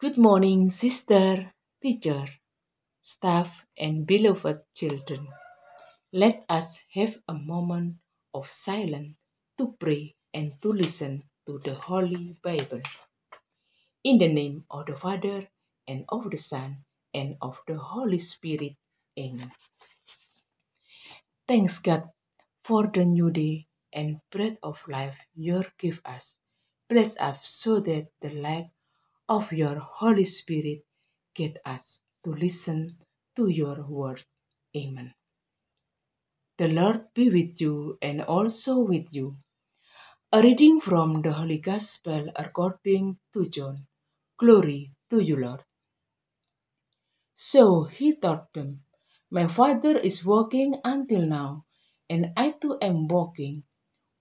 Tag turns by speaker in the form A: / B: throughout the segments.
A: Good morning, sister, teacher, staff, and beloved children. Let us have a moment of silence to pray and to listen to the Holy Bible. In the name of the Father, and of the Son, and of the Holy Spirit. Amen. Thanks God for the new day and bread of life you give us. Bless us so that the light of your Holy Spirit get us to listen to your word. Amen. The Lord be with you and also with you. A reading from the Holy Gospel according to John. Glory to you, Lord. So he told them, My Father is working until now, and I too am working.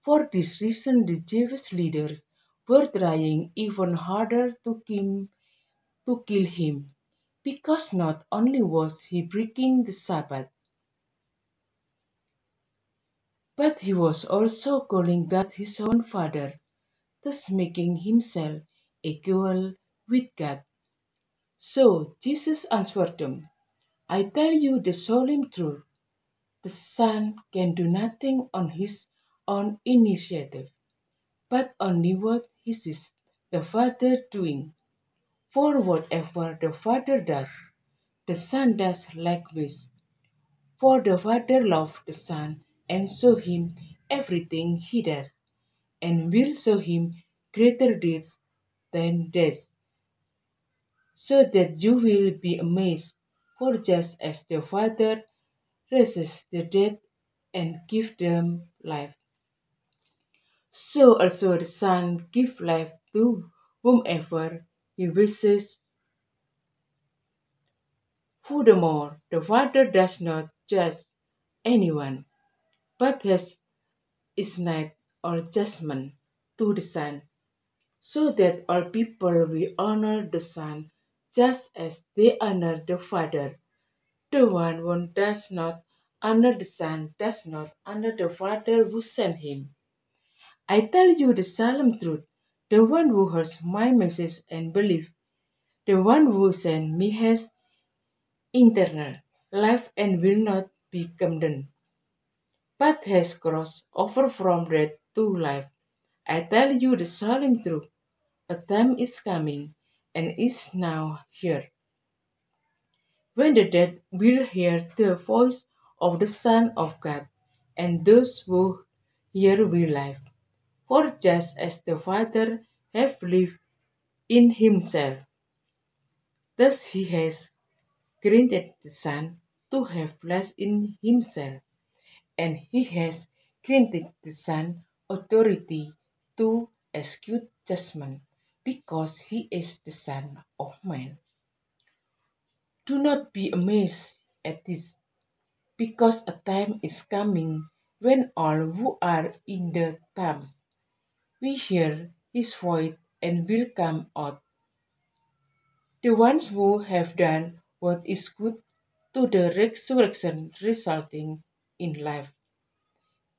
A: For this reason, the Jewish leaders were trying even harder to to kill him, because not only was he breaking the Sabbath, but he was also calling God his own Father, thus making himself equal with God. So Jesus answered them, I tell you the solemn truth. The Son can do nothing on his own initiative, but only what he sees the Father doing. For whatever the Father does, the Son does likewise. For the Father loves the Son and show him everything he does, and will show him greater deeds than this, so that you will be amazed. For just as the Father raises the dead and gives them life, so also the Son gives life to whomever he wishes. Furthermore, the Father does not judge anyone, but has assigned or judgment to the Son, so that all people will honor the Son just as they honor the Father. The one who does not honor the Son does not honor the Father who sent him. I tell you the solemn truth. The one who hears my message and believes, the one who sent me has eternal life and will not be condemned, but has crossed over from death to life. I tell you the solemn truth. A time is coming and is now here when the dead will hear the voice of the Son of God, and those who hear will live. For just as the Father hath lived in himself, thus he has granted the Son to have life in himself, and he has granted the Son authority to execute judgment, because he is the Son of Man. Do not be amazed at this, because a time is coming when all who are in the tombs will hear his voice and will come out. The ones who have done what is good to the resurrection resulting in life,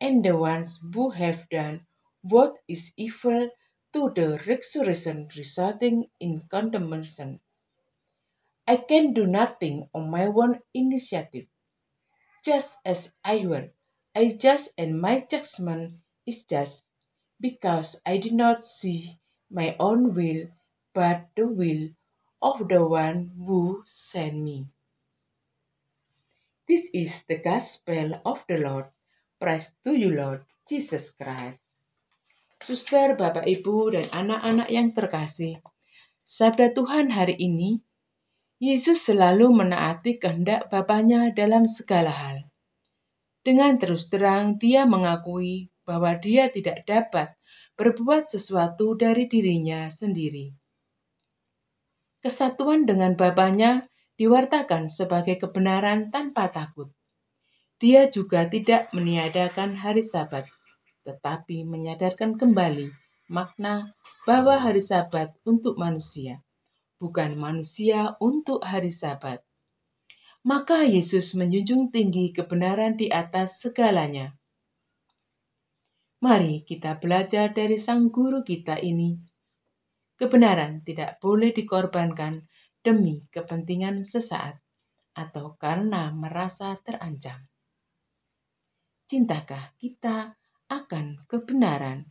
A: and the ones who have done what is evil to the resurrection resulting in condemnation. I can do nothing on my own initiative. Just as I will, I just and my judgment is just, because I did not see my own will, but the will of the one who sent me. This is the gospel of the Lord. Praise to you, Lord Jesus Christ. Suster, Bapak, Ibu, dan anak-anak yang terkasih, sabda Tuhan hari ini, Yesus selalu menaati kehendak Bapaknya dalam segala hal. Dengan terus terang, dia mengakui bahwa dia tidak dapat berbuat sesuatu dari dirinya sendiri. Kesatuan dengan Bapaknya diwartakan sebagai kebenaran tanpa takut. Dia juga tidak meniadakan hari Sabat, tetapi menyadarkan kembali makna bahwa hari Sabat untuk manusia, bukan manusia untuk hari Sabat. Maka Yesus menjunjung tinggi kebenaran di atas segalanya. Mari kita belajar dari sang guru kita ini. Kebenaran tidak boleh dikorbankan demi kepentingan sesaat atau karena merasa terancam. Cintakah kita akan kebenaran?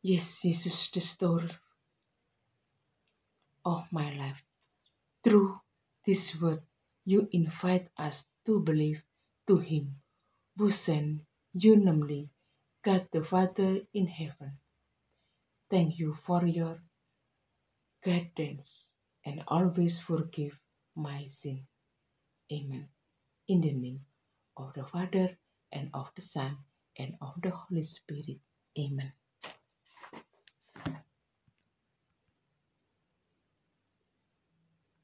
A: Yes, Jesus, the story of my life. Through this word, you invite us to believe to Him who sent you, namely God the Father in heaven. Thank you for your guidance and always forgive my sin. Amen. In the name of the Father and of the Son and of the Holy Spirit. Amen.